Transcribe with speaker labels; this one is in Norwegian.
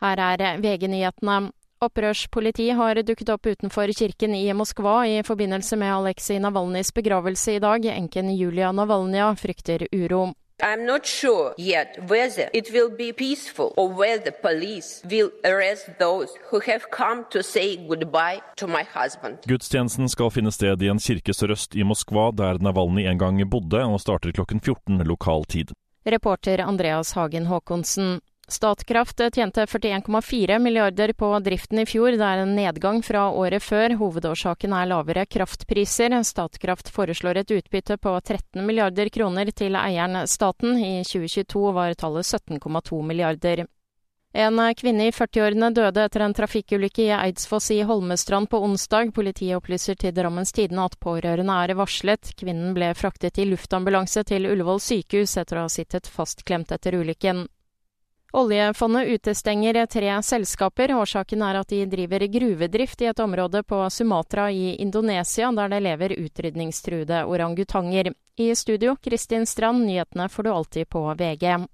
Speaker 1: Her er VG-nyhetene. Opprørspoliti har dukket opp utenfor kirken i Moskva i forbindelse med Aleksej Navalnyjs begravelse i dag. Enken Julia Navalnyja frykter uro.
Speaker 2: I'm not sure yet whether it will be peaceful or whether police will arrest those who have come to say goodbye to my husband.
Speaker 3: Gudstjenesten skal finne sted i en kirke sørøst i Moskva, der Navalnyj en gang bodde, og starter klokken 14 lokal tid.
Speaker 1: Reporter Andreas Hagen Haakonsen. Statkraft tjente 41,4 milliarder på driften i fjor. Det er en nedgang fra året før. Hovedårsaken er lavere kraftpriser. Statkraft foreslår et utbytte på 13 milliarder kroner til eieren staten. I 2022 var tallet 17,2 milliarder. En kvinne i 40-årene døde etter en trafikkulykke i Eidsfoss i Holmestrand på onsdag. Politiet opplyser til Drammens Tidende at pårørende er varslet. Kvinnen ble fraktet i luftambulanse til Ullevål sykehus etter å ha sittet fastklemt etter ulykken. Oljefondet utestenger tre selskaper. Årsaken er at de driver gruvedrift i et område på Sumatra i Indonesia, der det lever utrydningstruede orangutanger. I studio, Kristin Strand, nyhetene får du alltid på VG.